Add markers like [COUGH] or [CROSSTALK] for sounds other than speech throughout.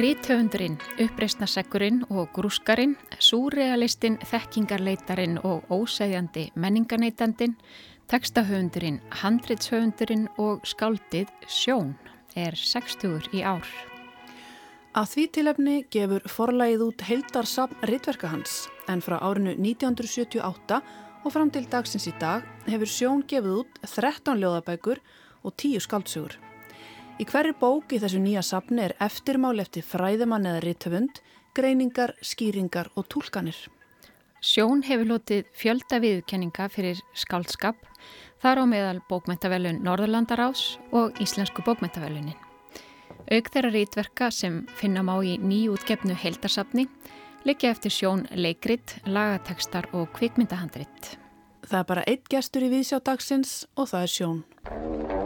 Ríthöfundurinn, uppreysnasekkurinn og grúskarinn, súrealistinn, þekkingarleitarin og óseðjandi menninganeytandin, tekstahöfundurinn, handritshöfundurinn og skáldið Sjón er 60 í ár. Að því tilefni gefur forlægið út heildarsapn rittverka hans en frá árinu 1978 og fram til dagsins í dag hefur Sjón gefið út 13 ljóðabækur og 10 skáldsögur. Í hverju bók í þessu nýja sapni er eftirmáli eftir fræðimann eða rittöfund, greiningar, skýringar og tólkanir. Sjón hefur lotið fjölda viðkenninga fyrir skaldskap, þar á meðal bókmentavelun Norðurlandarás og Íslensku bókmentavelunin. Auk þeirra rítverka sem finna má í nýjútgefnu heldarsapni likja eftir sjón leikrit, lagatekstar og kvikmyndahandrit. Það er bara eitt gestur í viðsjá dagsins og það er sjón.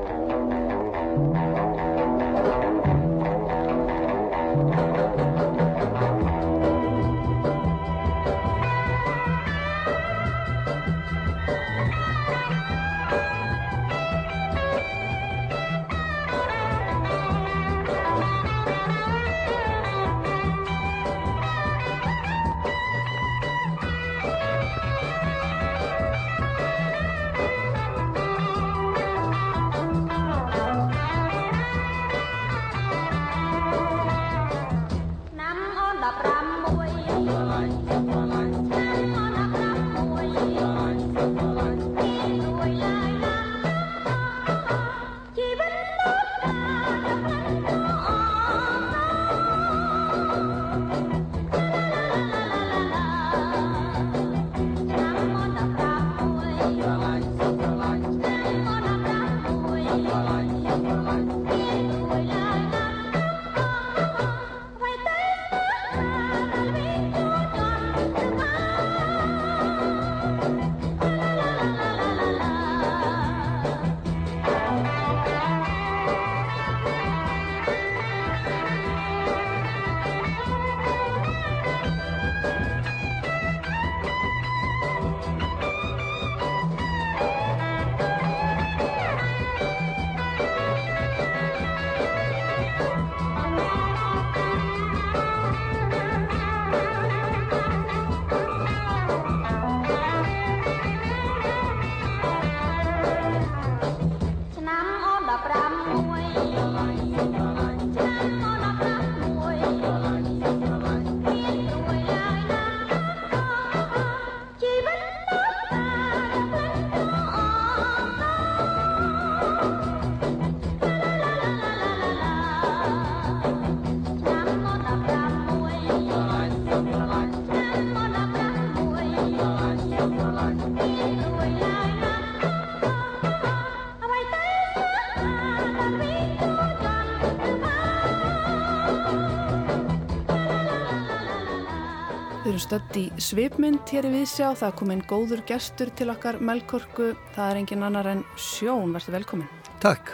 Stödd í svipmynd hér í Vísjá. Það kom einn góður gestur til okkar Melkorku. Það er engin annar en Sjón. Verður velkomin. Takk.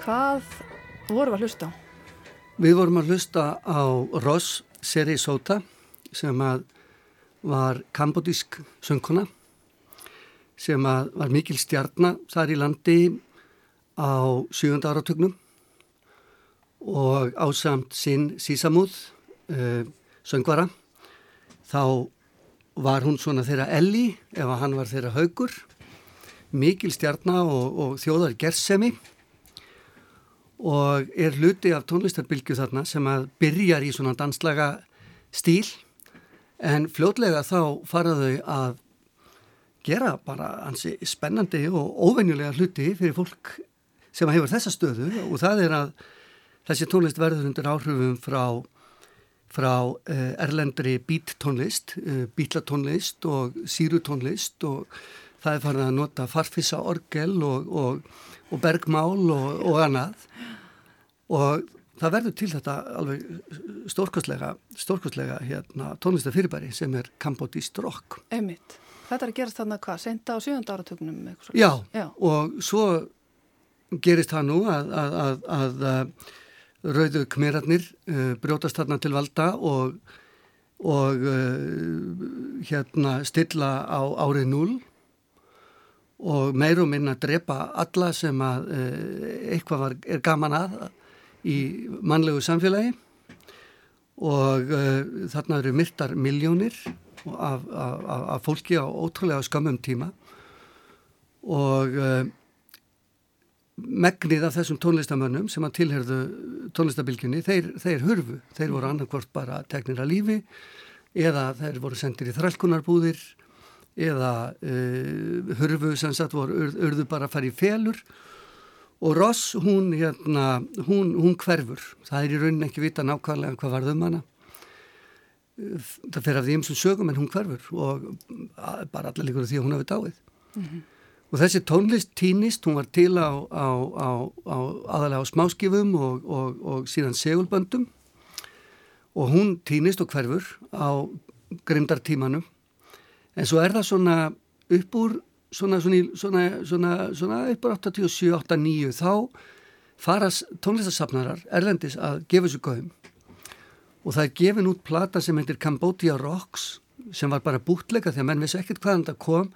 Hvað vorum við að hlusta á? Við vorum að hlusta á Ross Serisota sem var kambodísk söngkona sem var mikil stjarnar þar í landi á 7. áratögnum og ásamt sinn sísamúð uh, söngvara þá var hún svona þeirra Elli ef hann var þeirra haugur mikil stjarnar og, og þjóðar gersemi. Og er hluti af tónlistarbilgju þarna sem að byrjar í svona danslaga stíl. En fljótlega þá faraðu að gera bara hansi spennandi og óvenjulega hluti fyrir fólk sem hefur þessa stöðu. Og það er að þessi tónlist verður undir áhrifum frá frá uh, erlendri bíttónlist, eh, bítlatónlist og sírutónlist og það er farin að nota farfissa orgel og, og, og bergmál og, og annað og það verður til þetta alveg stórkostlega, stórkostlega hérna, tónlistafyrirbæri sem er kambodíst rock. Emit, þetta er að gerast þarna hvað, senda á sjönda áratögnum? Já, Já, og svo gerist það nú að, að, að, að rauðu kmerarnir uh, brjótast þarna til valda og, og uh, hérna stilla á árið 0 og meir og minna drepa alla sem að uh, eitthvað var, er gaman að í mannlegu samfélagi. Og þarna eru myrtar miljónir af, af, af fólki á ótrúlega skamum tíma. Og megnið af þessum tónlistamönnum sem að tilherðu tónlistabilgjunni, þeir, þeir hurfu, þeir voru annarkvort bara teknir að lífi eða þeir voru sendir í þrælkunarbúðir eða uh, hurfu sem sagt voru ur, urðu bara að fara í felur. Og Ross hún hérna, hún, hún hverfur, það er í raunin ekki vita nákvæmlega hvað varð um hana. Það fer af því eins og sögum en hún hverfur og bara allir líkur því að hún hafi dáið. Mm -hmm. Og þessi tónlist týnist, hún var til á, á, á, á aðalega á smáskifum og, og, og síðan segulböndum og hún týnist og hverfur á grimdartímanum. En svo er það svona upp úr, svona, svona, svona, svona upp úr 87, 89, þá fara tónlistasafnarar erlendis að gefa sér gauðum. Og það er gefin út plata sem heitir Cambodia Rocks sem var bara bútleika að menn vissi ekkert hvaðan það kom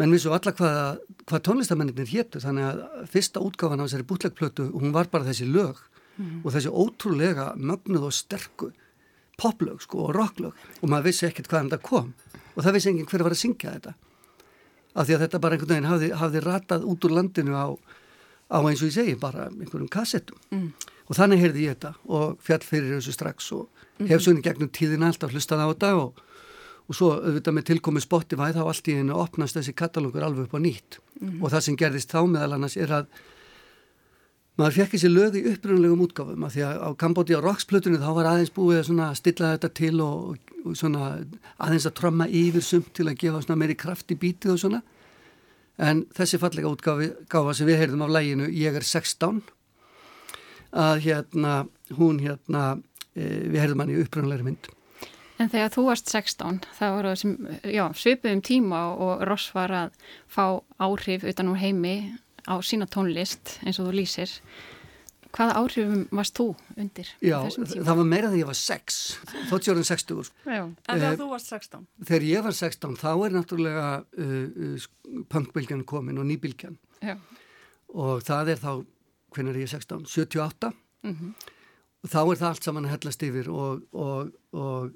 menn vissu alla hvað, hvað tónlistamennir héttu þannig að fyrsta útgáfan á þessari bútlegplötu hún var bara þessi lög mm. og þessi ótrúlega mögnuð og sterku poplög sko og rocklög og maður vissi ekkert hvaðan það kom og það vissi enginn hver var að syngja þetta af því að þetta bara einhvern veginn hafði, hafði ratað út úr landinu á, á eins og ég segi bara einhverjum kassettum mm. og þannig heyrði ég þetta og fjall fyrir þessu strax og mm. hef svo inn í gegnum tíðin alltaf hlustað á þetta og og svo auðvitað með tilkomi Spotify þá allt í hennu opnast þessi katalógur alveg upp á nýtt. Mm -hmm. og það sem gerðist þá meðal annars er að maður fekk þessi lög í upprunnulegum útgáfum að því að á Kambóti á Roxplutunni þá var aðeins búið að stilla þetta til og, og svona aðeins að tromma yfir sumt til að gefa svona meiri kraft í bítið og svona. En þessi fallega útgáfa sem við heyrðum af læginu Ég er 16 að hérna hún hérna e, við heyrðum hann í upprunnulegri mynd En þegar þú varst 16, það voru þessum, já, svipuðum tíma og Ross var að fá áhrif utan úr heimi á sína tónlist eins og þú lýsir. Hvaða áhrifum varst þú undir? Já, það var meira þegar ég var 6, þótt sjórun 60. Já, en þegar uh, þú varst 16? Þegar ég var 16, þá er náttúrulega uh, uh, punkbylgjan komin og nýbylgjan. Já. Og það er þá, hvernig er ég 16? 78. Mm -hmm. Og þá er það allt saman að hellast yfir og, og, og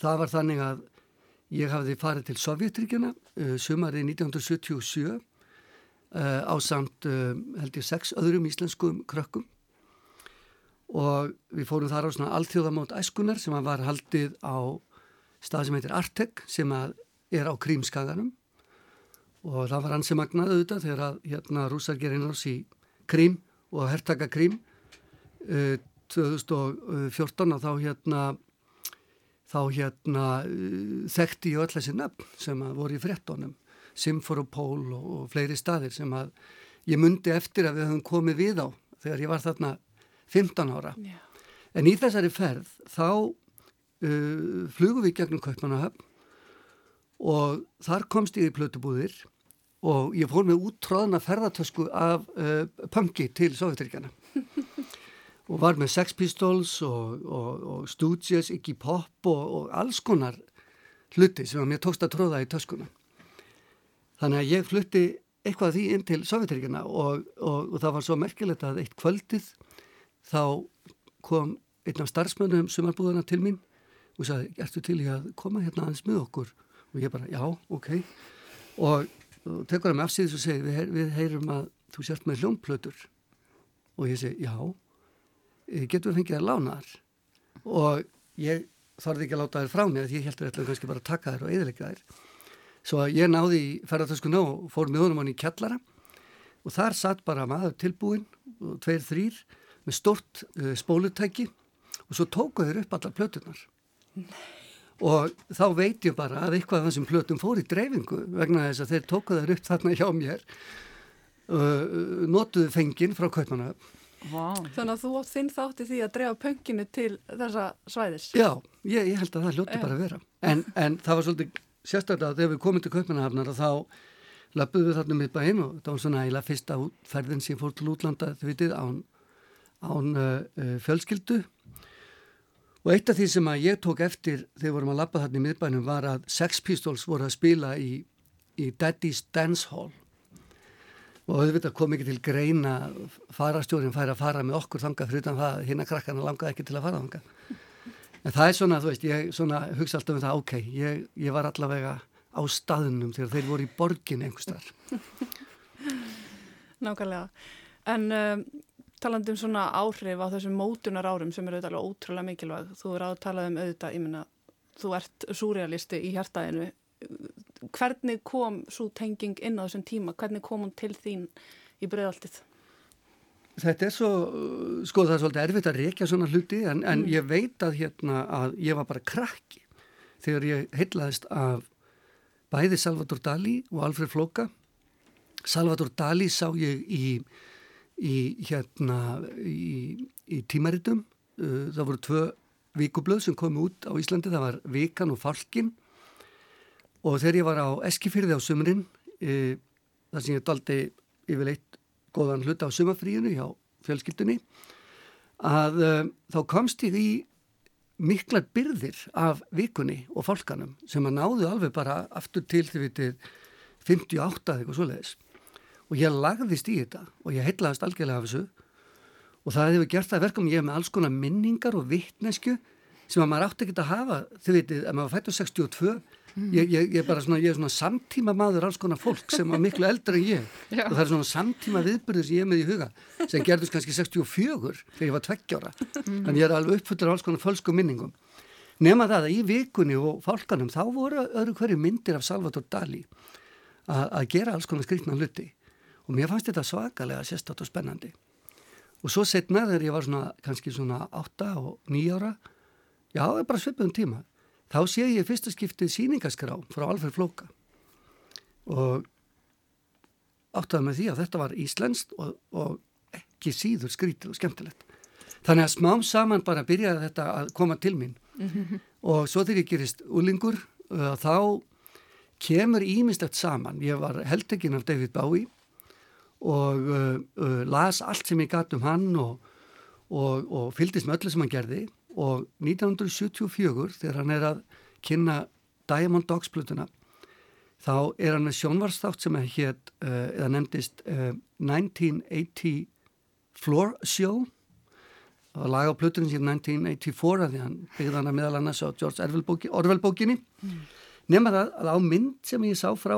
það var þannig að ég hafði farið til Sovjetríkjana uh, sumarið 1977 uh, á samt uh, held ég sex öðrum íslenskum krökkum. Og við fórum þar á svona alþjóðamót æskunar sem var haldið á stað sem heitir Artek sem er á Krímskaganum. Og það var hansi magnað auðvitað þegar að hérna rúsar gerinn ás í Krím og herrtaka Krím 2014 og þá hérna þá hérna uh, þekkti ég öll þessi nöfn sem voru í frettónum, Simferopól og, og fleiri staðir sem að ég myndi eftir að við höfum komið við á þegar ég var þarna 15 ára. Yeah. En í þessari ferð þá uh, flugum við gegnum Kaupmannahöfn og þar komst ég í plötubúðir og ég fór með úttráðna ferðartösku af uh, punki til Sovjetrikjana. [LAUGHS] og var með Sex Pistols og, og, og Stooges, Iggy Pop og, og alls konar hluti sem mér tókst að tróða í töskuna. Þannig að ég flutti eitthvað því inn til Sovjeturíkina og það var svo merkilegt að eitt kvöldið þá kom einn af starfsmönnum sumarbúðana til mín og sagði, ertu til í að koma hérna aðeins með okkur? Og ég bara, já, ok. Og, tekur það með afsýðis og segir, við, við heyrum að þú sért með hljómplötur. Og ég segi, já, Eh, getur við fengið að lána þar og ég þarf ekki að láta þær frá mér því ég heldur eitthvað kannski bara að taka þær og eðilegja þær. Svo ég náði í ferðartöskuna og fór með honum hann í kjallara. Og þar satt bara maður tilbúin og tveir þrýr með stort uh, spólutæki. Og svo tóku þeir upp allar plötunar og þá veit ég bara að eitthvað af þessum plötum fór í dreifingu vegna þess að þeir tóku þeir upp þarna hjá mér. Uh, notuðu fengin frá Kaupmannahöfn Wow. Þannig að þú átt þinn þátti því að drefa pönginu til þessa svæðis. Já, ég, ég held að það hljótti bara að vera. En, en það var svolítið sérstaklega að þegar við komum til Kaupmannahafnar þá löpuðum við þarna mitt bæinn og það var svona eiginlega fyrsta ferðin sem fór til útlanda þið vitið án, án uh, fjölskyldu og eitt af því sem að ég tók eftir þegar vorum að lappa þarna í miðbænum var að Sex Pistols voru að spila í í Daddy's Dance Hall og auðvitað kom ekki til greina farastjórin færi að fara með okkur þanga fyrir utan það hinn að krakkana langaði ekki til að fara þanga en það er svona, þú veist, ég svona hugsa alltaf um það, ok, ég, ég var allavega á staðnum þegar þeir voru í borgin einhverstar [LAUGHS] Nákvæmlega. En um, talandi um svona áhrif á þessum mótunar árum sem eru auðvitað ótrúlega mikilvæg þú er að tala um auðvitað, ég minna þú ert súrealisti í hjartaðinu hvernig kom svo tenging inn á þessum tíma, hvernig kom hún til þín í bregðaltið? Þetta er svo, sko það er svolítið erfitt að reykja svona hluti en, en mm. ég veit að hérna að ég var bara krakki þegar ég heitlaðist af bæði Salvador Dali og Alfred Floka. Salvador Dali sá ég í, í hérna í, í tímaritum, uh, það voru tvö vikublöð sem kom út á Íslandi, það var Vikan og Falkin og þegar ég var á Eskifyrði á sumrin e, þar sem ég daldi yfirleitt góðan hlut á sumafríinu hjá fjölskyldunni að e, þá komst ég í miklar byrðir af vikunni og fólkanum sem að náðu alveg bara aftur til því vitið 58 eitthvað svoleiðis. Og ég lagðist í þetta og ég heitlaðist algjörlega af þessu. Og það hefur gert það verkum ég með alls konar minningar og vittnesku sem að maður átti ekki að hafa þau vitið að maður fættu 62 Ég, ég, ég, svona, ég er svona samtíma maður alls konar fólk sem var miklu eldra en ég. [LAUGHS] Já. og það er svona samtíma viðbyrður sem ég er með í huga sem gerðist kannski 64 þegar ég var tveggjára mm. en ég er alveg uppfuttur alls konar fölsku minningum. Nema það að í vikunni og fólkanum þá voru öðru hverju myndir af Salvador Dali að gera alls konar skrikna hluti. Og mér fannst þetta svakalega sérstátt og spennandi. Og svo setna þegar ég var svona kannski svona 8 og 9 ára já, það er bara svipum tíma þá sé ég fyrsta skiptið síningaskrá frá Alfred Flóka og áttaði með því að þetta var íslenskt og, og ekki síður skrítið og skemmtilegt. Þannig að smám saman bara byrjaði þetta að koma til mín mm -hmm. og svo þegar ég gerist úlingur uh, þá kemur ímislegt saman. Ég var heldegin af David Bowie og uh, uh, las allt sem ég gatt um hann og, og, og fyldist með öllu sem hann gerði og 1974 þegar hann er að kynna Diamond Dogs plötuna þá er hann með sjónvarsþátt sem er hér uh, nefndist uh, 1980 Floor Show. Og laga á plötunum síðan 1984 að því hann byggði hann að meðal annars á George Orwell bókinni. Mm. nema það að á mynd sem ég sá frá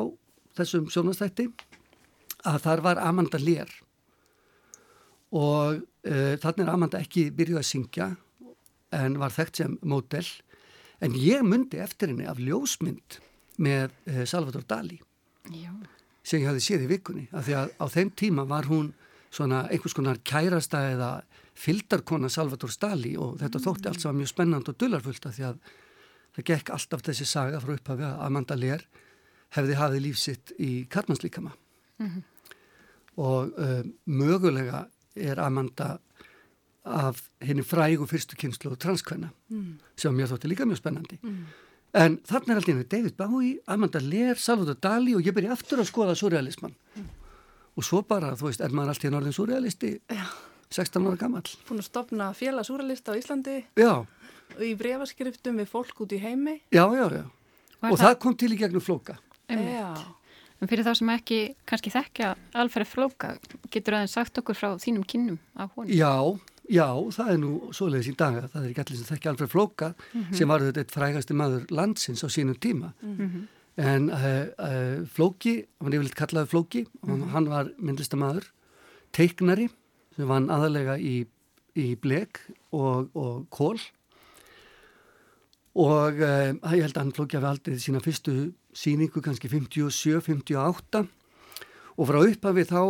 þessum sjónvarstætti að þar var Amanda Lear. Og uh, þannig er Amanda ekki byrjuð að syngja en var þekkt sem mótel en ég myndi eftir henni af ljósmynd með eh, Salvador Dali Já. sem ég hafi séð í vikunni af því að á þeim tíma var hún svona einhvers konar kærasta eða fyldarkona Salvador Dali og þetta mm. þótti allt sem var mjög spennand og dullarfullt af því að það gekk alltaf þessi saga frá upphafi að Amanda Lear hefði hafið lífsitt í Karmanslíkama mm -hmm. og uh, mögulega er Amanda af henni frægu fyrstu kynslu og transkvenna mm. sem mér þótti líka mjög spennandi mm. en þarna er alltaf David Bowie, Amanda Lear, Salvador Dali og ég byrja aftur að skoða surrealisman mm. og svo bara, þú veist, er maður alltaf í norðin surrealisti ja. 16 ára gammal Búin að stopna félag surrealista á Íslandi Já og í breyfaskriftum við fólk út í heimi Já, já, já og það? það kom til í gegnum flóka Já En fyrir þá sem ekki kannski þekkja alferði flóka, getur aðeins sagt okkur frá þínum kynnum af honum? Já, Já, það er nú svoleiðis í dag það er ekki allir sem þekkja Alfred Flóka mm -hmm. sem var þetta eitt frægasti maður landsins á sínum tíma mm -hmm. en uh, uh, Flóki, hann var yfirleitt kallaði Flóki mm -hmm. hann var myndlistamæður teiknari sem vann aðalega í, í blek og, og kól og uh, ég held að hann Flóki hafi aldrei sína fyrstu síningu kannski 57-58 og frá upphafi þá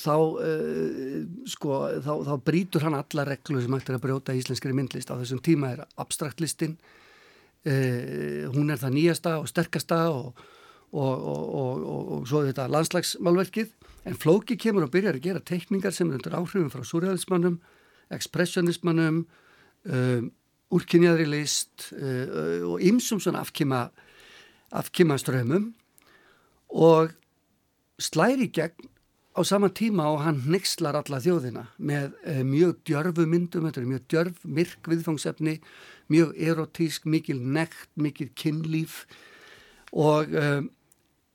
þá, uh, sko, þá, þá brítur hann alla reglu sem hægt er að brjóta í íslenskri myndlist. Á þessum tíma er abstraktlistin uh, hún er það nýjasta og sterkasta og, og, og, og svo þetta landslagsmálverkið. En Flóki kemur og byrjar að gera teikningar sem er undir áhrifum frá surrealismannum ekspressionismannum um, úrkynjaðri list uh, og ymsum svona afkima afkima strömmum og slæri gegn á sama tíma og hann nexlar alla þjóðina með uh, mjög djörfu myndum, þetta er mjög djörf, myrk viðfangsefni, mjög erotísk, mikil nekt, mikil kynlíf og, um,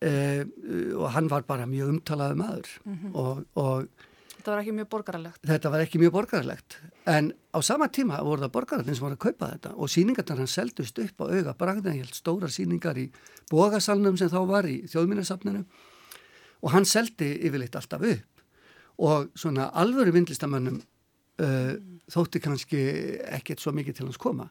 um, og hann var bara mjög umtalaði maður mm -hmm. og, og Þetta var ekki mjög borgarlegt. Þetta var ekki mjög borgarlegt en á sama tíma voru það borgarleginn sem var að kaupa þetta og síningarnar hann seldust upp á auga bragðin, ég held stóra síningar í bógasalnum sem þá var í þjóðminnarsafninu og hann seldi yfirleitt alltaf upp. Og svona alvöru vindlistamönnum uh, þótti kannski ekkert svo mikið til hans koma.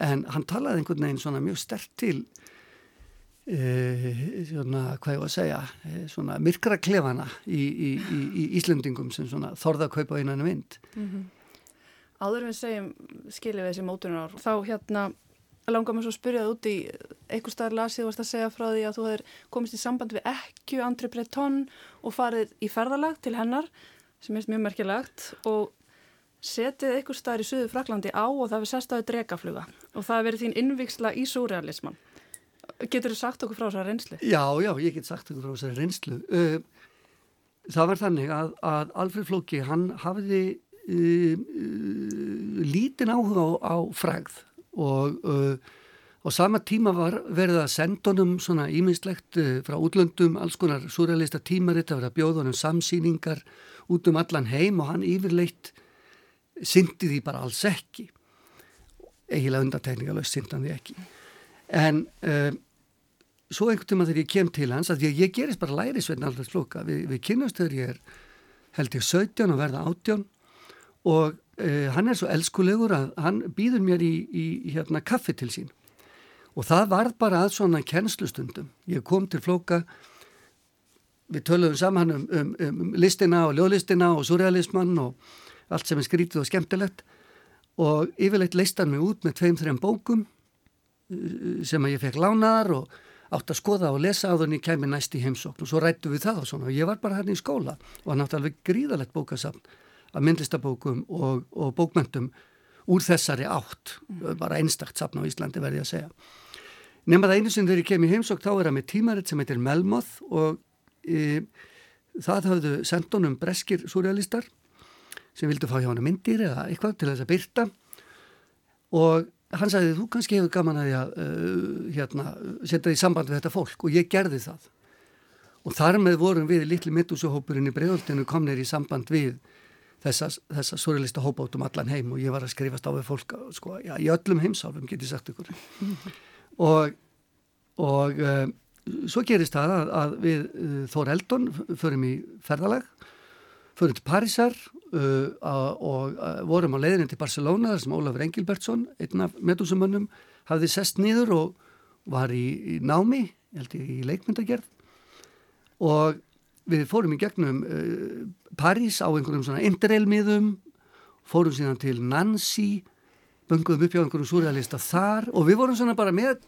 En hann talaði einhvern veginn svona mjög stert til uh, svona hvað ég var að segja uh, svona myrkra klefana í, í, í, í Íslandingum sem svona þorða að kaupa einan vind mm -hmm. Áður við segjum skiljið við þessi mótunar þá hérna langar mér svo að spyrja það út í einhver staðar lasið varst að segja frá því að þú hefur komist í samband við ekku Andri Breton og farið í ferðalag til hennar sem er mjög merkilagt og setið einhver staðar í Suðu Fraklandi á og það hefur því dregafluga og það hefur verið þín innviksla í súrealisman Getur þú sagt okkur frá þessari reynslu? Já, já, ég get sagt okkur frá þessari reynslu. Það var þannig að, að Alfred Flóki, hann hafiði uh, uh, lítin áhuga á, á frægð og uh, á sama tíma var verið að senda honum svona íminnslegt uh, frá útlöndum, alls konar surrealista tímaritt að vera að bjóða honum samsýningar út um allan heim og hann yfirleitt syndi því bara alls ekki. Eiginlega undartekningalöst syndi hann því ekki. En uh, svo einhvern tíma þegar ég kem til hans að ég, ég gerist bara lærisveitn alltaf slúka við, við kynast þegar ég er held ég 17 og verða 18 og uh, hann er svo elskulegur að hann býður mér í, í, hérna kaffi til sín. Og það var bara að svona kennslustundum. Ég kom til flóka við töluðum saman um, um, um listina og ljóðlistina og surrealismann og allt sem er skrítið og skemmtilegt. Og yfirleitt leist hann mig út með tveim-þreim bókum uh, sem að ég fekk lánaðar og átt að skoða og lesa á þannig kemi næst í heimsókn. Og svo rættu við það og svona. Og ég var bara hérna í skóla og hann átti alveg gríðalegt bókasafn af myndlistabókum og, og bókmöntum úr þessari átt, mm. bara einstakt sapn á Íslandi verði að segja. Nefna það einu sem þegar ég kem í heimsók þá er það með tímaritt sem heitir Melmoth og e, það hafðu sendunum breskir surrealistar sem vildu fá hjá hann myndir eða eitthvað til þess að byrta og hann sagði þú kannski hefur gaman að ég uh, hérna, setja því samband við þetta fólk og ég gerði það og þar með vorum við litli mittusuhópurinn í bregðoltinu komnir í samband við þessa, þessa surrealista hópa út um allan heim og ég var að skrifast á við fólk sko, já, í öllum heimsálfum get ég sagt ykkur. [LAUGHS] Og, og uh, svo gerist það að, að við uh, Þór Eldon förum í ferðalag förum til Parísar uh, og vorum á leiðinu til Barcelona þar sem Ólafur Engilbertsson einn af medúsumönnum hafði sest nýður og var í, í námi held ég í leikmyndagerð. Og við fórum í gegnum uh, París á einhverjum svona interrailmiðum fórum síðan til Nancy bunguðum upp hjá einhverjum surrealista þar og við vorum svona bara með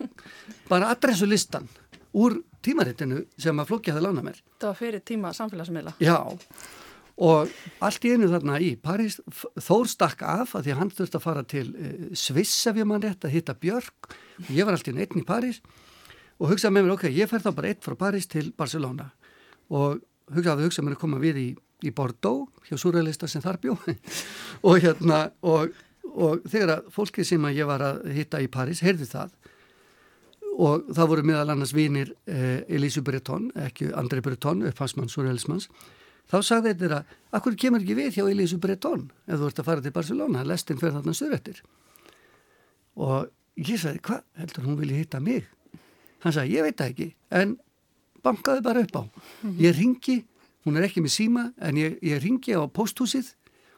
bara adressulistan úr tímarittinu sem að flókja það lána mér. Það var fyrir tíma samfélagsmiðla. Já, og allt í einu þarna í París Þór stakk af að því að hann þurfti að fara til uh, Sviss ef ég mann rétt að hitta Björk. Og ég var allt í einu einn í París og hugsaði með mér, ok, ég fer þá bara eitt frá París til Barcelona og hugsaði hugsa mér að koma við í, í Bordeaux hjá surrealista sem þar bjó. [LAUGHS] Og hérna og, og þegar að fólkið sem að ég var að hitta í Paris heyrði það. Og það voru meðal annars vinir eh, Elísu Breton, ekki Andrei Breton upphansmann surrealismans þá sagði þeirra, akkur kemur ekki við hjá Elísu Breton ef þú ert að fara til Barcelona? Lestin fyrir þarna surrættir og ég sagði, hvað heldur hún vilja hitta mig? Hann sagði, ég veit það ekki en bankaði bara upp á. Mhm. Ég ringi, hún er ekki með síma, en ég, ég ringi á posthúsið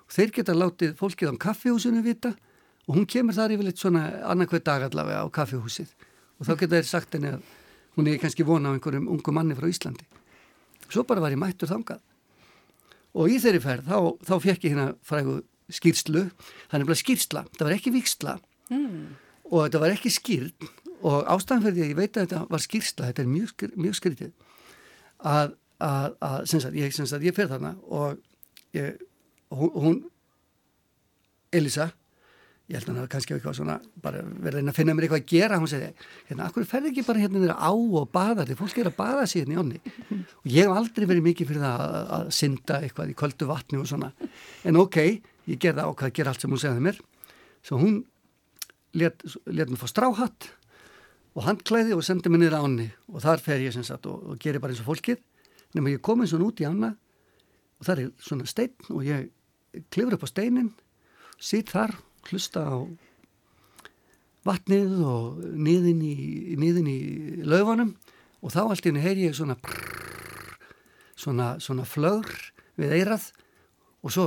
og þeir geta látið fólkið á kaffihúsinu vita og hún kemur þar yfirleitt svona annarkveð dag allavega á kaffihúsið og þá geta þeir sagt henni að hún er kannski vona á einhverjum ungu manni frá Íslandi. Svo bara var ég mættur þangað og í þeirri ferð þá, þá fekk ég hérna frægu skýrslu, það er bara skýrsla, það var ekki viksla mm. og þetta var ekki skýrn og ástæðan fyrir því að ég veit að þetta var skýrsla, þetta er mjög, mjög skrítið að, að, að sagt, ég, sagt, ég fer þarna og ég, hún, Elisa ég held að það kannski eitthvað svona bara verið að finna mér eitthvað að gera hún segi, hérna, akkur ferði ekki bara hérna á og baða því fólk er að baða síðan í onni og ég hef aldrei verið mikið fyrir það að, að synda eitthvað í kvöldu vatni og svona. En ok, ég gerða ákvað að gera allt sem hún segði mér. Svo hún let, let mér fá stráhatt og handklæði og sendi mig niður áni og þar fer ég sem sagt og, og gerir bara eins og fólkið. Nema ég komin svona út í ána. Og það er svona stein og ég klifur upp á steinin. Sitt þar, hlusta á vatnið og niðin í, niðin í laufanum. Og þá allt í henni heyri ég svona prrr, svona, svona flögur við eirað og svo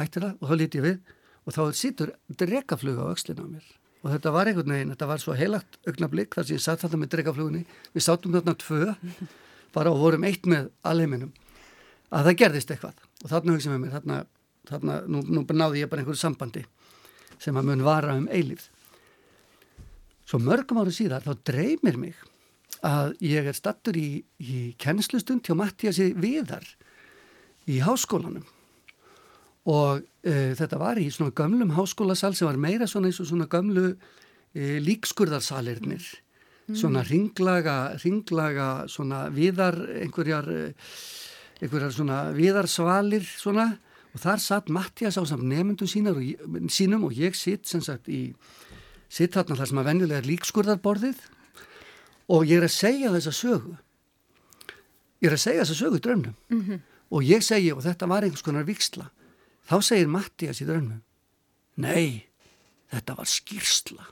hættir það og þá líti ég við. Og þá sittur drekaflug á aukslinu á mér og þetta var einhvern veginn, þetta var svo heilagt augnablík þar sem ég satt þarna með dregaflugunni við sátum þarna tvö bara og vorum eitt með alheiminum að það gerðist eitthvað. Og þarna hugsaðum við mér þarna, þarna nú, nú náði ég bara einhverju sambandi sem að mun vara um eilífð. Svo mörgum ára síðar þá dreymir mig að ég er stattur í, í kennslustund hjá Mattiasi Viðar í háskólanum og uh, þetta var í svona gömlum háskólasal sem var meira svona eins og svona gömlu uh, líkskurðarsalirnir. Mm. svona ringlaga, ringlaga svona viðar einhverjar, uh, einhverjar svona viðarsvalir svona. Og þar satt Mattias á samt nefndum og, sínum og ég sitt sem sagt í sitt þarna þar sem að venjulega er líkskurðarborðið. Og ég er að segja þessa sögu. Ég er að segja þessa sögu drömnum mm -hmm. og ég segi og þetta var einhvers konar viksla Þá segir Mattias í drönnum, nei, þetta var skýrsla.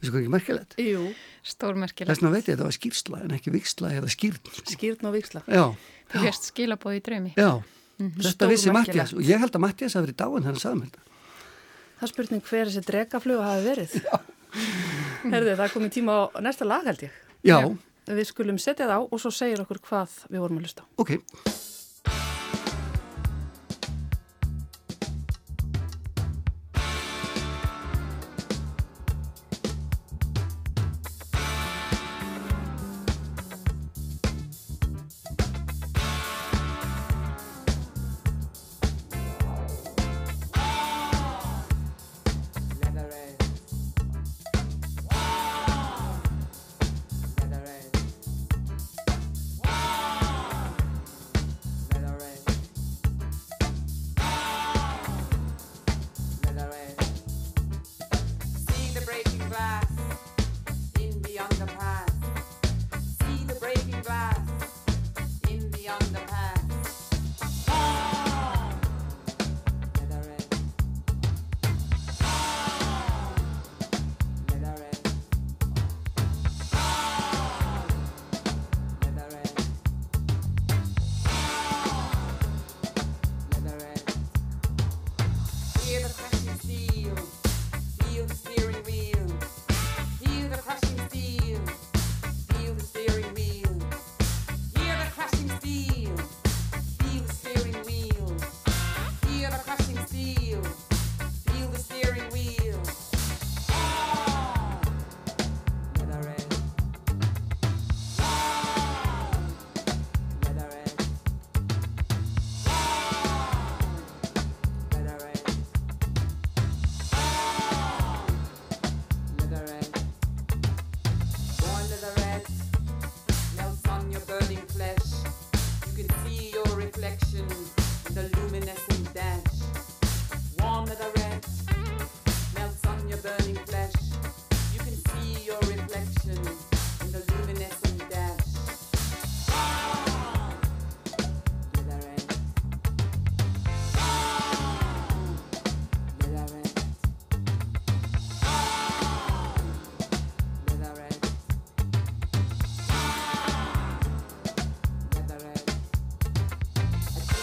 Þessu hvað ekki merkilegt? Jú. Stórmerkilegt. Þess vegna veit ég að þetta var skýrsla en ekki viksla eða skýrn. Skýrn og viksla. Já. Þú hérst skilabóð í draumi. Já, mm -hmm. þetta vissi Mattias og ég held að Mattias hafi verið dáin hann sagði mér þetta. Það er spurning hver þessi dregafluga hafi verið. Já. [LAUGHS] Herði, það komið tíma á næsta lag held ég. Já. Við skulum setja það á og svo segir okkur hvað við vorum að lusta. Ok. younger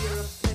Europe.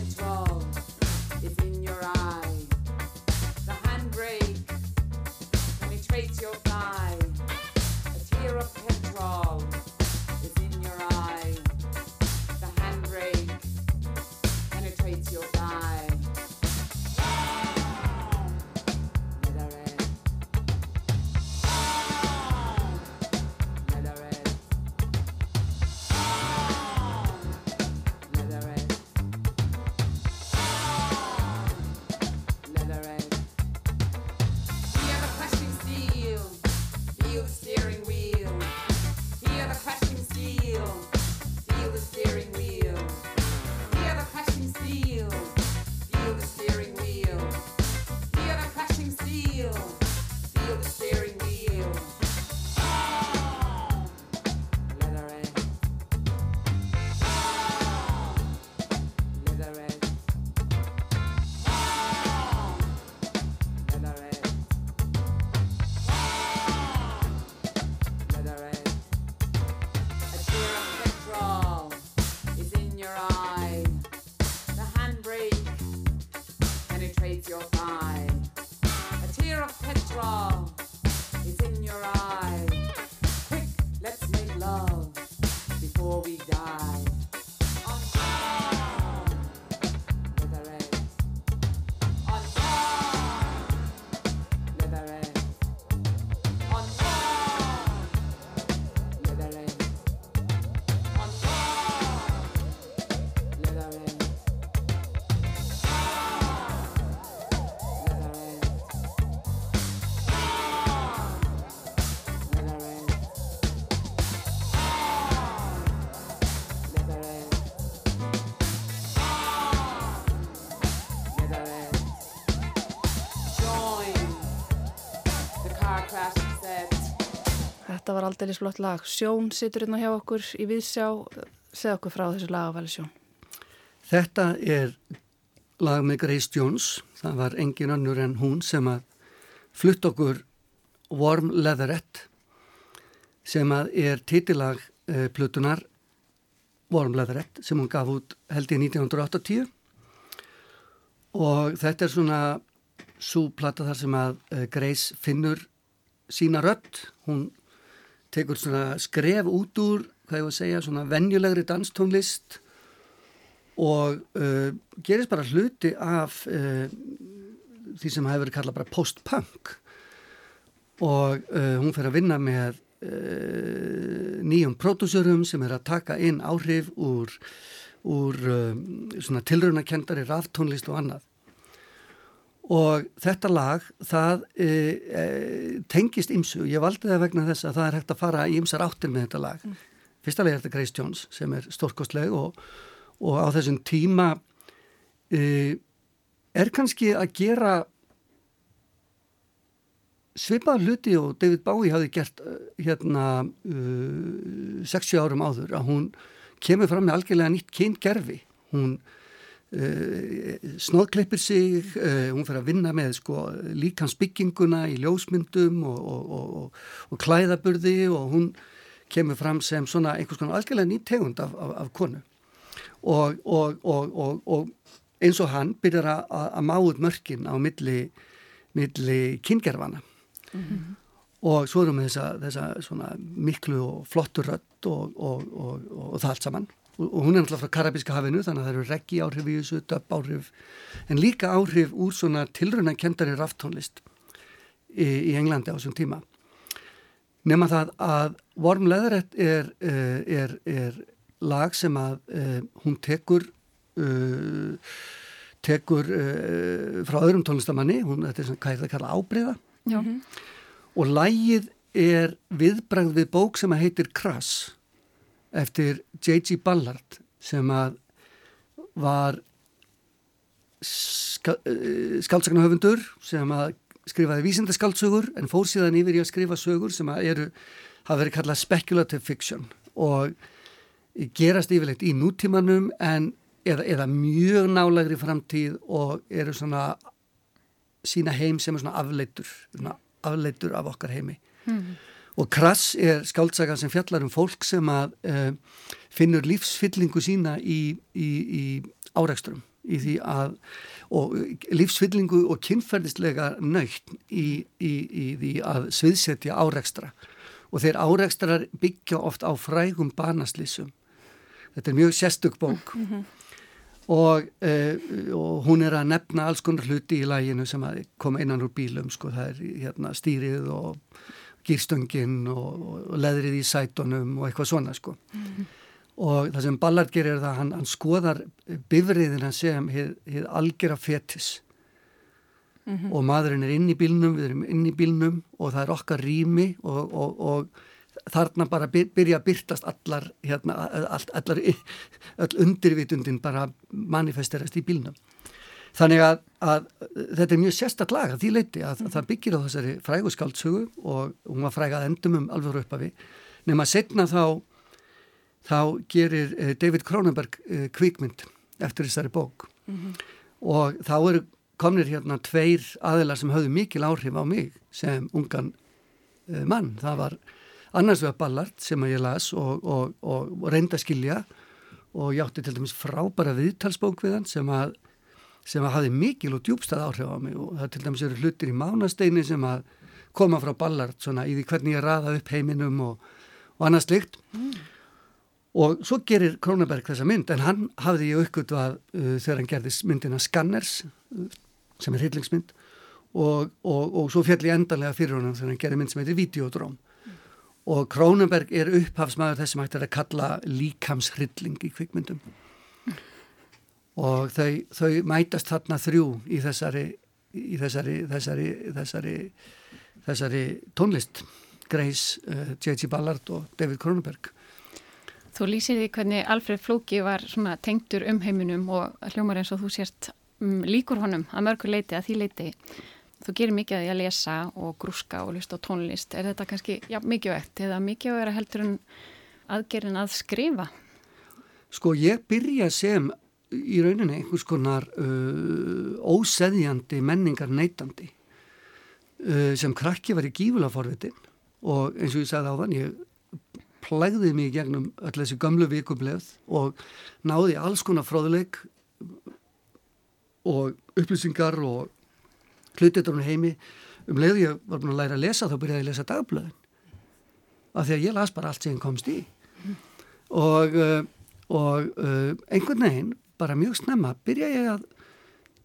Aldrei slott lag. Sjón situr hérna hjá okkur í viðsjá. Segð okkur frá þessu lagafæli Sjón. Þetta er lag með Grace Jones. Það var engin önnur en hún sem að flutt okkur Warm Leatherette sem að er titilag uh, Plutunar Warm Leatherette sem hún gaf út held í 1980 og þetta er svona súplata þar sem að uh, Grace finnur sína rött, hún tekur svona skref út úr, hvað ég var að segja, svona venjulegri danstónlist og uh, gerist bara hluti af uh, því sem hefur verið kallað bara post-punk. Og uh, hún fer að vinna með uh, nýjum pródúsörum sem er að taka inn áhrif úr, úr um, tilraunakendari ráftónlist og annað og þetta lag það e, e, tengist ymsu, ég valdi það vegna þess að það er hægt að fara í ymsar áttir með þetta lag. Mm. fyrsta lega er þetta Grace Jones sem er stórkostleg og, og á þessum tíma e, er kannski að gera svipað hluti og David Bowie hafi gert hérna uh, 60 árum áður að hún kemur fram með algjörlega nýtt kyngerfi hún Uh, snóðkleipir sig uh, hún fyrir að vinna með sko, líkansbygginguna í ljósmyndum og, og, og, og klæðaburði og hún kemur fram sem svona einhvers konar algjörlega nýtt tegund af, af, af konu. Og eins og hann byrjar að máut mörkin á milli, milli kyngerfana mm -hmm. og svo erum við þessa, þessa miklu og flottur rött og það allt saman og hún er náttúrulega frá Karabíska hafinu þannig að það eru reggi áhrif í þessu, döpp áhrif en líka áhrif úr svona tilröna kendari raftónlist í, í Englandi á þessum tíma. Nema það að Warm Leatherette er, eh, er, er lag sem að uh, hún tekur uh, tekur uh, frá öðrum tónlistamanni. Hún, þetta er svona, hvað er það að kalla ábreyða og lægið er viðbrað við bók sem að heitir Krass eftir J.G. Ballard sem að var eh, skálsagnahöfundur sem að skrifaði vísindaskáldsögur en fór síðan yfir í að skrifa sögur sem að eru, hafa verið kallað speculative fiction og gerast yfirleitt í nútímanum en eða, eða mjög nálagri framtíð og eru svona sína heim sem er svona afleitur svona afleitur af okkar heimi mm og Krass er skáltsaga sem fjallar um fólk sem að uh, finnur lífsfyllingu sína í, í, í áreiksturum í því að og lífsfyllingu og kynferðislega nöytt í, í því að sviðsetja áreikstra og þeir áreikstrar byggja oft á frægum banaslísum þetta er mjög sérstök bók. Mm -hmm. og, uh, og hún er að nefna alls konar hluti í læginu sem að koma innan úr bílum sko það er hérna stýrið og gýrstöngin og, og leðrið í sætonum og eitthvað svona sko. Mm -hmm. Og það sem Ballard gerir er það að hann, hann skoðar bifriðina sem hefði algjör af fetis mm -hmm. og maðurinn er inn í bílnum, við erum inn í bílnum og það er okkar rými og, og, og þarna bara byrja að byrtast allar, hérna, all, allar all undirvitundin bara manifesterast í bílnum. Þannig að, að þetta er mjög sérstaklega lag að því leiti að, að það byggir á þessari fræguskaldsögu og hún var frægað endum um alveg uppafi nema setna þá þá gerir eh, David Cronenberg eh, kvíkmynd eftir þessari bók mm -hmm. og þá eru komnir hérna tveir aðilar sem höfðu mikil áhrif á mig sem ungan eh, mann. Það var annars vegar Ballard sem ég las og, og, og, og reynda skilja og ég átti til dæmis frábæra viðtalsbók við hann sem að sem að hafi mikil og djúbstað áhrif á mig og það til dæmis eru hlutir í mánasteini sem að koma frá Ballard svona í því hvernig ég raða upp heiminum og, og annað slikt mm. og svo gerir Krónaberg þessa mynd en hann hafði ég aukvöldvað uh, þegar hann gerði myndina Scanners uh, sem er hillingsmynd og, og, og svo fjall ég endanlega fyrir honum þegar hann gerði mynd sem heitir Videodróm mm. og Krónaberg er upphafsmaður þess sem hægt er að kalla líkamshrilling í kvikmyndum og þau, þau mætast þarna þrjú í þessari, í þessari, þessari, þessari, þessari tónlist Grace, uh, J.G. Ballard og David Cronenberg. Þú lýsir því hvernig Alfred Flóki var tengtur um heiminum og hljómar eins og þú sérst um, líkur honum að mörgur leiti að því leiti þú gerir mikið að ég að lesa og grúska og lust á tónlist. Er þetta kannski já, mikið vekt eða mikið að vera heldur en aðgerinn að skrifa? Sko ég byrja sem í rauninni einhvers konar uh, óseðjandi menningar neytandi uh, sem krakki var í gífulega forvitin og eins og ég sagði á þann ég plægði mig gegnum öll þessi gamlu vikumleð og náði alls konar fróðuleik og upplýsingar og hluteturinn heimi. Um leiðu ég var búin að læra að lesa þá byrjaði ég að lesa dagblöðin af því að ég las bara allt sem komst í. Og, uh, og uh, einhvern veginn bara mjög snemma byrja ég að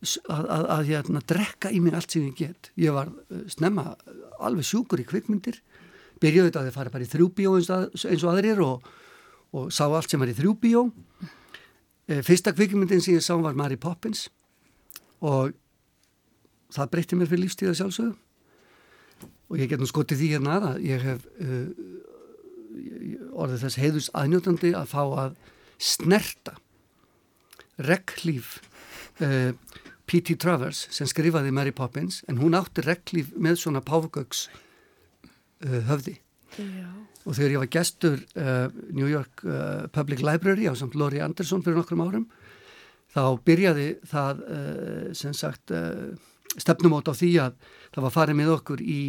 að, að, að hérna, drekka í mig allt sem ég get. Ég var uh, snemma alveg sjúkur í kvikmyndir. Byrjaði þetta að þið fara bara í þrjúbíó eins, eins og aðrir og, og sá allt sem var í þrjúbíó fyrsta kvikmyndin sem ég sá var Mary Poppins og það breytti mér fyrir lífstíða sjálfsögðu. Og ég get nú skotið því hérna að ég hef uh, orðið þess heiðus aðnjótandi að fá að snerta regglíf uh, P.T. Travers sem skrifaði Mary Poppins en hún átti regglíf með svona páfugöks uh, höfði Já. og þegar ég var gestur uh, New York Public Library á samt Lori Anderson fyrir nokkrum árum þá byrjaði það sem sagt stefnumót á því að það var farið með okkur í,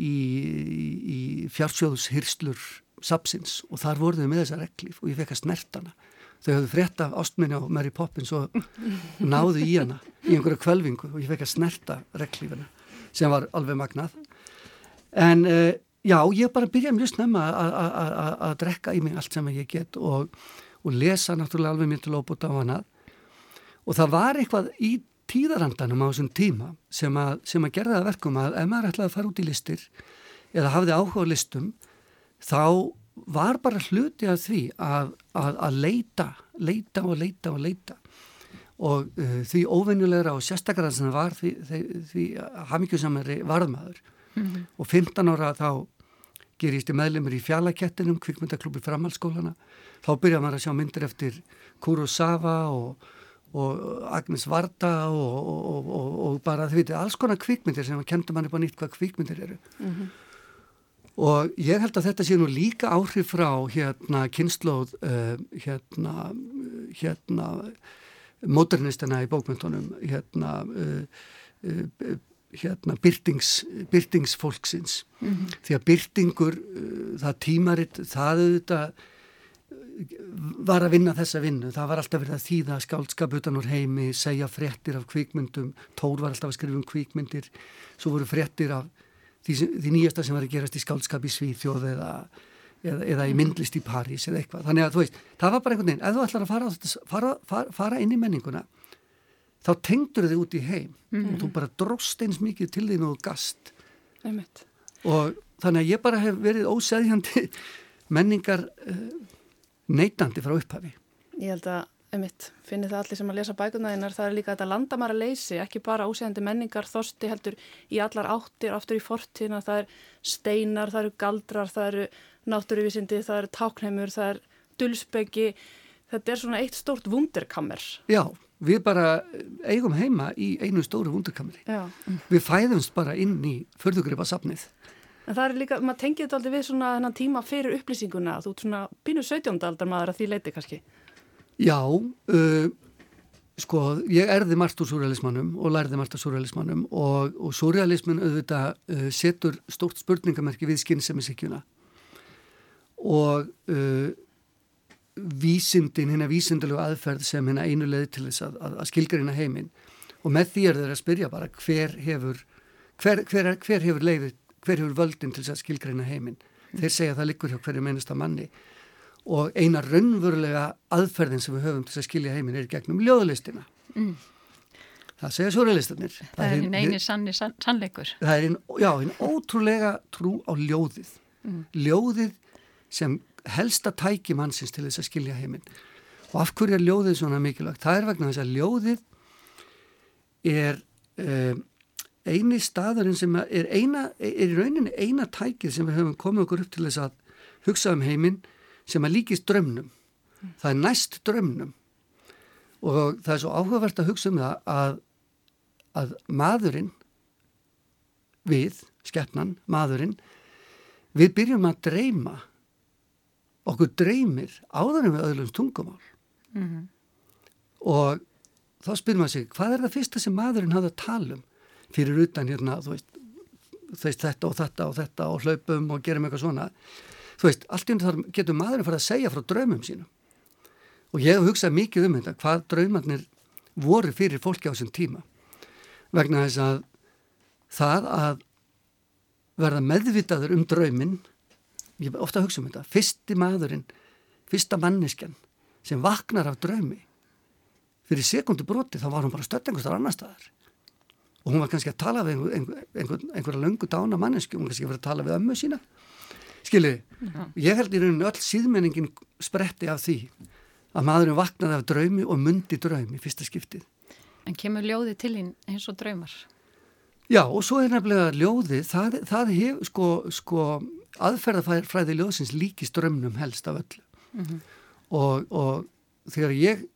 í, í fjársjóðshyrslur sapsins og þar voruð við með þessa reglíf og ég fekk að snertana þau höfðu frétt af ástminni á Mary Poppins og náðu í hana í einhverju kvölvingu og ég fekk að snerta reglífina sem var alveg magnað. En uh, já, ég bara byrjaði mjög snemma að drekka í mig allt sem ég get og, og lesa náttúrulega alveg mér til óbúta á hana og það var eitthvað í tíðarandanum á þessum tíma sem að, sem að gerða það verkum að ef maður ætlaði að fara út í listir eða hafði áhuga á listum þá var bara hluti af því að, að, að leita, leita og leita og leita og uh, því óvenjulegra og sérstaklega sem það var því, því, því hafmyggjusamari varðmaður mm -hmm. og 15 ára þá gerist ég meðlemur í fjallakettinum kvikmyndaklúpi framhalskólana þá byrjaði maður að sjá myndir eftir Kurosawa og og Agnes Varda og, og, og, og bara þið veitir alls konar kvikmyndir sem kentur manni bara nýtt hvað kvikmyndir eru mm -hmm. Og ég held að þetta sé nú líka áhrif frá hérna kynnslóð uh, hérna hérna modernistina í bókmyndunum hérna uh, uh, hérna byrtings, byrtingsfólksins mm -hmm. því að byrtingur það tímaritt, það auðvitað var að vinna þessa vinnu. Það var alltaf verið að þýða skáldskap utan úr heimi, segja fréttir af kvíkmyndum, Tór var alltaf að skrifa um kvíkmyndir, svo voru fréttir af því, því nýjasta sem var að gerast í skáldskap í Svíþjóð eða, eða, eða í myndlist í París eða eitthvað. Þannig að þú veist, það var bara einhvern veginn, ef þú ætlar að fara, fara, fara, fara inn í menninguna, þá tengdur þið út í heim mm -hmm. og þú bara drost eins mikið til þín og gast. Einmitt. Og þannig að ég bara hef verið óseðjandi [LAUGHS] menningar uh, neytandi frá upphafi. Ég held að, emitt, finnir það allir sem að lesa bækunaðinnar, það er líka þetta landamæra leysi, ekki bara ósegandi menningar, þorsti heldur í allar áttir, aftur í fortíðina, það er steinar, það eru galdrar, það eru náttúruvísindi, það eru táknheimur, það er dulsbeggi, þetta er svona eitt stórt vunderkammer. Já, við bara eigum heima í einu stóru vunderkammeri. Við fæðumst bara inn í förðugripa safnið. En það er líka, maður tengið þetta aldrei við svona þennan tíma fyrir upplýsinguna, þú svona pínu 17. aldar maður að því leiti kannski. Já, uh, sko, ég erði margt úr surrealismannum og lærði margt úr surrealismannum og, og surrealismin auðvitað uh, setur stórt spurningamerki við skynnsemisíkjuna og uh, vísindin, hérna vísindilegu aðferð sem hérna einu leði til þess að, að, að skilgarina heiminn. Og með því er þeir að spyrja bara hver hefur, hver, hver, hver hefur leiðið hver hefur völdin til þess að skilgreina heiminn. Þeir segja að það likur hjá hverju mennasta manni og eina raunverulega aðferðin sem við höfum til að skilja heiminn er gegnum ljóðlistina. Mm. Það segja surrealistarnir. Það, það er einn eini sanni sann, sannleikur. Það er einn, já, einn ótrúlega trú á ljóðið. Mm. Ljóðið sem helsta tæki mannsins til þess að skilja heiminn. Og af hverju er ljóðið svona mikilvægt? Það er vegna þess að ljóðið er um, eini staðurinn sem er, eina, er í rauninni eina tækið sem við höfum komið okkur upp til þess að hugsa um heiminn sem að líkist drömnum. Það er næst drömnum og það er svo áhugavert að hugsa um það að, að maðurinn við, skeppnan, maðurinn, við byrjum að dreyma, okkur dreymir áður en við öðlum tungumál. Mm -hmm. Og þá spyrum við sig, hvað er það fyrsta sem maðurinn hafði að tala um fyrir utan hérna, þú veist, veist þetta og þetta og þetta og hlaupum og gerum eitthvað svona. Þú veist, allt í undir þar getur maðurinn farið að segja frá draumum sínum. Og ég hef hugsað mikið um þetta, hvað draumarnir voru fyrir fólki á þessum tíma. Vegna þess að það að verða meðvitaður um drauminn ég er ofta að hugsa um þetta fyrsti maðurinn, fyrsta manneskjan sem vaknar af draumi fyrir sekundu broti þá var hún bara stödd einhverstar annar staðar og hún var kannski að tala við einhver, einhver, einhver, einhverja löngu dána mannesku, hún kannski að vera að tala við ömmu sína skiljiði, ég held í rauninu öll síðmenningin spretti af því að maðurinn vaknaði af draumi og myndi draumi fyrsta skiptið En kemur ljóði til hinn eins og draumar? Já og svo er nefnilega ljóði, það, það hefur sko, sko aðferðafræði ljóðsins líkist drömnum helst af öllu mm -hmm. og, og þegar ég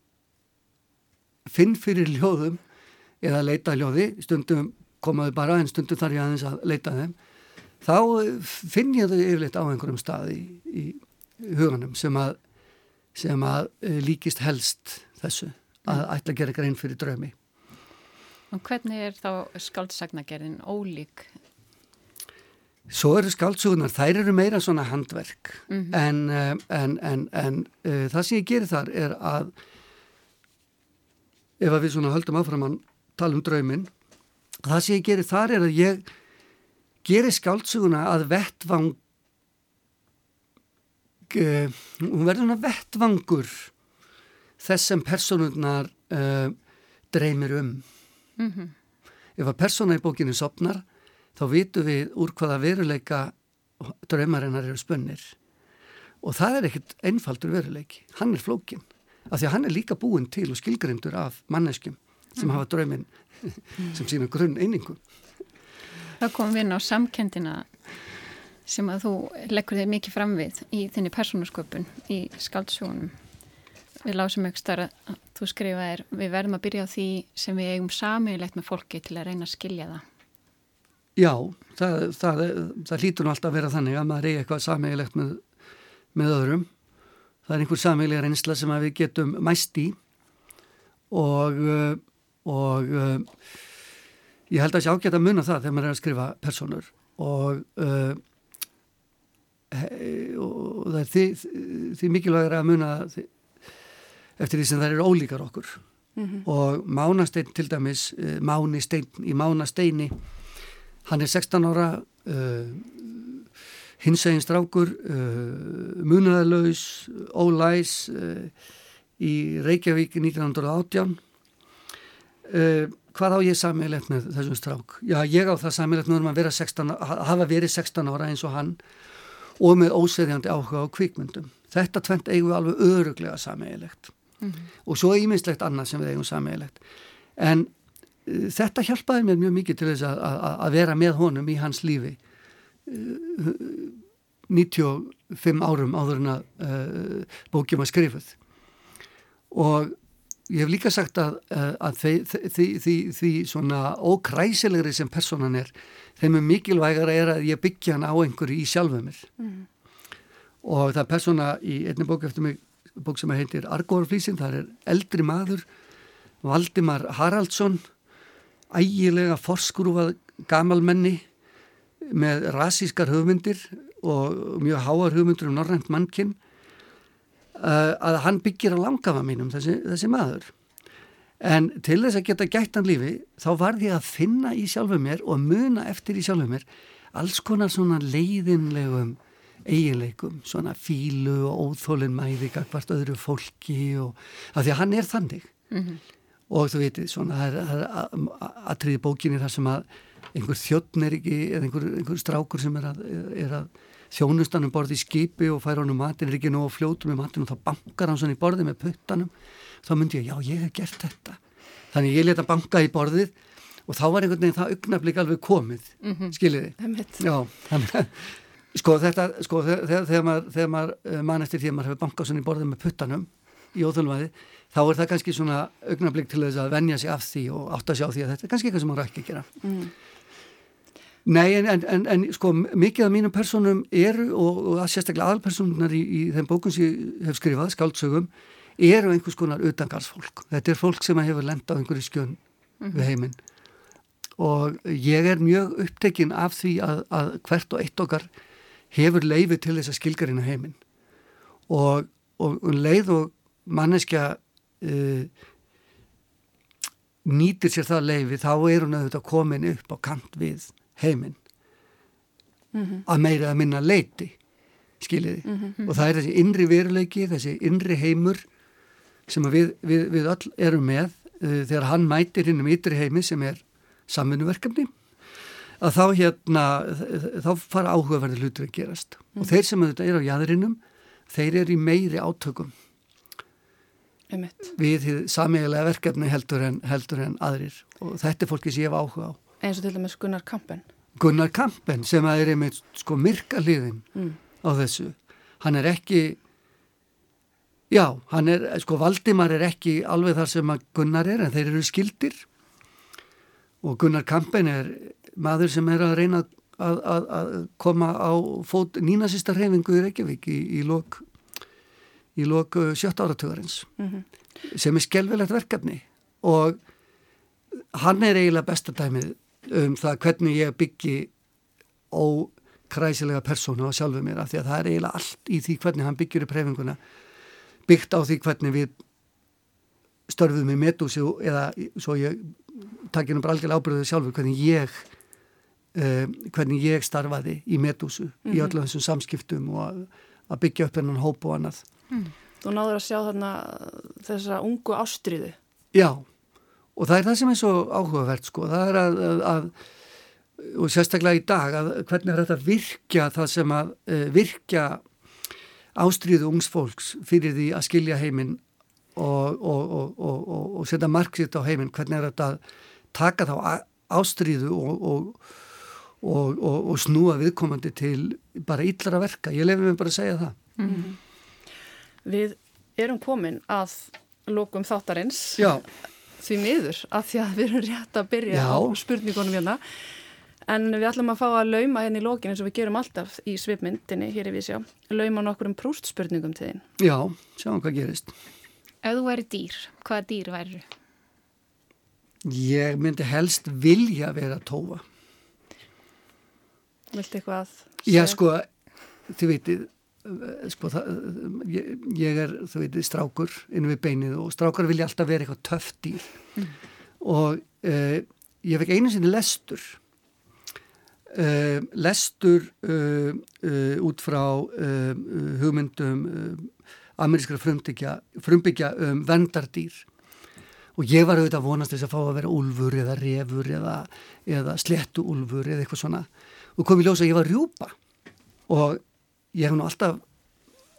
finn fyrir ljóðum eða leita ljóði, stundum komaðu bara en stundum þarf ég aðeins að leita þeim þá finn ég þau yfirleitt á einhverjum stað í, í huganum sem að, sem að eh, líkist helst þessu að mm. ætla að gera grein fyrir drömi Og hvernig er þá skáldsagnagerðin ólík? Svo eru skáldsögunar, þær eru meira svona handverk mm -hmm. en, eh, en, en, en uh, það sem ég gerir þar er að ef að við svona höldum áfram að tala um drauminn það sem ég gerir þar er að ég gerir skáldsöguna að vettvang uh, hún verður svona vettvangur þess sem personurnar uh, dreymir um. Mm -hmm. Ef að persóna í bókinu sopnar þá vitum við úr hvaða veruleika draumarinnar eru spunnir. Og það er ekkert einfaldur veruleiki, hann er flókin af því að hann er líka búin til og skilgrindur af manneskjum sem mm. hafa drauminn [LAUGHS] sem sína grunn einingu Það kom við inn á samkendina sem að þú leggur þig mikið fram við í þinni persónasköpun í skaldsjónum Við lásum ekki starf að þú skrifaðir við verðum að byrja á því sem við eigum samilegt með fólki til að reyna að skilja það. Já, það, það, það hlýtur alltaf að vera þannig að maður eigi eitthvað samilegt með, með öðrum. Það er einhver samilega reynsla sem við getum mæst í og, og ég held að það sé ágætt að munna það þegar maður er að skrifa personur og, og það er því, því mikilvægur að munna því eftir því sem þær eru ólíkar okkur mm -hmm. og Mánastein til dæmis uh, Máni Stein í Mánasteini hann er 16 ára uh, hinsegin strákur uh, munæðalauðs ólæs í Reykjavík 1918 hvað á ég sammeilegt með þessum strák? Já, ég á það sammeilegt með að vera 16, hafa verið 16 ára eins og hann og með óseðjandi áhuga á kvikmyndum. Þetta tvent eigum við alveg öruglega sammeilegt mm -hmm. og svo íminnslegt annað sem við eigum sammeilegt en uh, þetta hjálpaði mér mjög mikið til þess að vera með honum í hans lífi uh, 95 árum áður en að uh, bókjum að skrifuð og ég hef líka sagt að, að því, því, því, því svona ókræsilegri sem personan er þeim er mikilvægara er að ég byggja hann á einhverju í sjálfuð mér mm. og það er persona í einni bók eftir mig bók sem heitir Argórflísin, það er eldri maður Valdimar Haraldsson ægilega forskrúfað gamalmenni með rasískar hugmyndir og mjög háar hugmyndir um norrænt mannkinn að hann byggir á langafa mínum þessi, þessi maður en til þess að geta gættan lífi þá var því að finna í sjálfu mér og muna eftir í sjálfu mér alls konar svona leiðinlegum eiginleikum, svona fílu og óþólinn mæði hvert öðru fólki og að því að hann er þannig mm -hmm. og þú veitir, svona það er aðtriði bókinni þar sem að einhver þjóttn er ekki, eða einhver, einhver strákur sem er að, er að þjónustanum borði í skipi og fær honum matin er ekki nóg fljótur með matin og þá bankar hann svona í borði með puttanum þá myndi ég, já ég hef gert þetta þannig ég leta banka í borðið og þá var einhvern veginn það augnablík alveg komið mm -hmm. skiljiði já, þannig [LAUGHS] að Sko þetta, sko þegar, þegar maður, þegar maður eh, mann eftir því að maður hefur bankað svona í borðið með puttanum í óþölvaði, þá er það kannski svona augnablík til þess að venja sig af því og átta sig á því að þetta er kannski eitthvað sem maður ekki að gera. Mm. Nei, en, en, en sko mikið af mínum personum eru og, og að sérstaklega aðalpersonunar í, í þeim bókum sem ég hef skrifað, skáldsögum, eru einhvers konar utangarsfólk. Þetta er fólk sem hefur lenda á einhverju skjön mm -hmm. við heiminn og ég er mjög upptekinn af því að, að hvert og eitt okkar hefur leiði til þess að skilgarina heiminn og, og, og leið og manneskja uh, nýtir sér það leiði þá er hún auðvitað komin upp á kant við heiminn mm -hmm. að meira að minna leiti skiljiði mm -hmm. og það er þessi innri veruleiki, þessi innri heimur sem við, við, við öll erum með uh, þegar hann mætir hinn um ytri heimi sem er samfunnuverkefni að þá hérna þá fara áhugaverði hlutur að gerast mm. og þeir sem þetta er á jæðrinum þeir eru í meiri átökum Einmitt. við samiðilega verkefni heldur en, heldur en aðrir og þetta er fólki sem ég hef áhuga á eins og til dæmis Gunnar Kampen Gunnar Kampen sem að er einmitt sko myrka hliðin mm. á þessu hann er ekki já, hann er, sko Valdimar er ekki alveg þar sem að Gunnar er en þeir eru skildir og Gunnar Kampen er maður sem er að reyna að, að, að koma á fót nínasista reyfingu í Reykjavík í, í lok í lok sjötta áratögarins mm -hmm. sem er skelvelegt verkefni og hann er eiginlega bestadæmið um það hvernig ég byggi ókræsilega persónu á sjálfu mér af því að það er eiginlega allt í því hvernig hann byggjur í prefinguna byggt á því hvernig við störfum í medúsi eða svo ég takkir um bara algjörlega ábyrðuð sjálfur hvernig ég uh, hvernig ég starfaði í medúsu mm -hmm. í mhm. öllum þessum samskiptum og að, að byggja upp hennan hóp og annað mm. Þú náður að sjá þarna þessa ungu ástriðu Já og það er það sem er svo áhugavert sko, það er að, að, að og sérstaklega í dag að hvernig er þetta virkja það sem að uh, virkja ástríðu ungs fólks fyrir því að skilja heiminn og, og, og, og setja marksitt á heiminn, hvernig er þetta að taka þá ástríðu og snúa viðkomandi til bara yllara verka, ég lefði mig bara að segja það. Mm -hmm. Við erum komin að lókum þáttarins. Já því miður af því að við erum rétt að byrja Já. á spurningunum hérna en við ætlum að fá að lauma hérna í lókin eins og við gerum alltaf í svipmyndinni hér í Vísjá lauma nokkur um prúst spurningum til þín Já, sjáum hvað gerist Ef þú væri dýr, hvaða dýr væri? Ég myndi helst vilja vera tófa Vilti eitthvað? Já, sko, þið veitir sko það, ég, ég er þú veit strákur inn við beinið og strákar vilja alltaf vera eitthvað töft dýr. Mm. og uh, ég fekk einu sinni lestur uh, lestur uh, út frá hugmyndum amerískra frumbyggja frumbyggja um vendardýr og ég var auðvitað að vonast þess að fá að vera úlfur eða refur eða, eða slettu úlfur eða eitthvað svona. Og kom í ljósa að ég var rjúpa. Og ég hef nú alltaf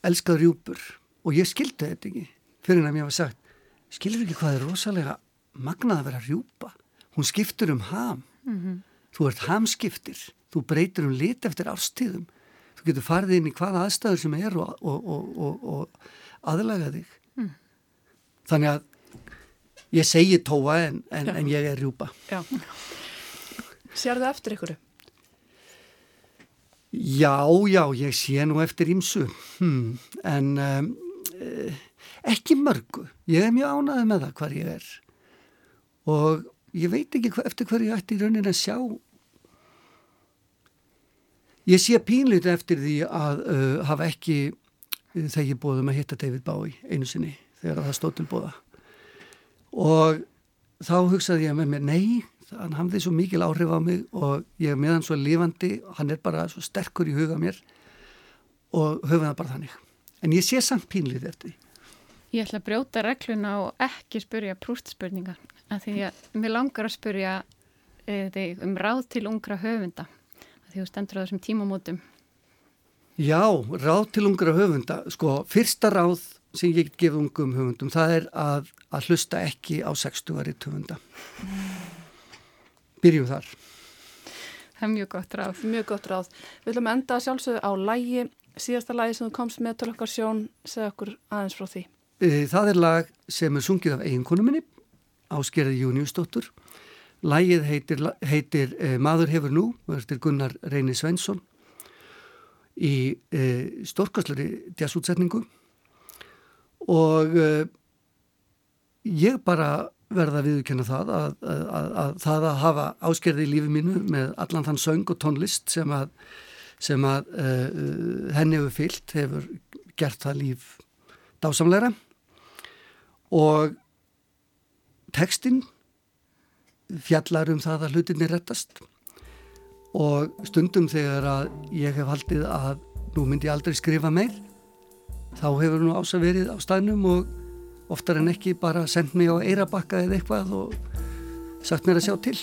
elskað rjúpur og ég skildi þetta ekki fyrir að mér var sagt skilur ekki hvað er rosalega magnað að vera rjúpa? Hún skiptur um ham. Mm -hmm. þú ert hamskiptir. Þú breytir um lit eftir ástíðum þú getur farið inn í hvaða aðstæður sem er og, og, og, og aðlaga þig. Mm. þannig að ég segi tóa en, en, en ég er rjúpa. Sér það eftir ykkur? Já, já, ég sé nú eftir ímsu, hmm, en um, ekki mörgu. Ég er mjög ánaðið með það hvað ég er og ég veit ekki hva, eftir hvað ég ætti í rauninni að sjá. Ég sé pínlítið eftir því að uh, hafa ekki uh, þegar ég bóðum að hitta David Bowie einu sinni þegar það stóð til bóða og þá hugsaði ég með mér, nei, hann hafði svo mikil áhrif á mig og ég er með hann svo lifandi hann er bara svo sterkur í huga mér og höfum það bara þannig. En ég sé samt pínlið eftir því. Ég ætla að brjóta regluna og ekki spurja prústspurninga af því að mér langar að spurja e, þig um ráð til ungra höfunda því þú stendur á þessum tímamótum. Já, ráð til ungra höfunda. Sko, fyrsta ráð sem ég get gefið ungum höfundum það er að, að hlusta ekki á 60 ári höfunda byrjum þar. Það er mjög gott ráð. Mjög gott ráð. Við viljum enda sjálfsögðu á lægi, síðasta lægi sem þú komst með til okkar sjón, segja okkur aðeins frá því. E, það er lag sem er sungið af eiginkonu minni, Áskerði Júniusdóttur. Lægið heitir, heitir eh, Maður hefur nú, er Gunnar Reyni Svensson í eh, stórkastlari jazzútsetningu og eh, ég bara verða að viðkjöna það að, að, að, að það að hafa áskerði í lífi mínu með allan þann söng og tónlist sem að, sem að uh, henni hefur fyllt hefur gert það líf dásamleira og tekstinn fjallar um það að hlutinni rettast. Og stundum þegar að ég hef haldið að nú myndi ég aldrei skrifa meir þá hefur nú ása verið á staðnum og oftar en ekki bara sendt mig á eirabakka eða eitthvað og sagt mér að sjá til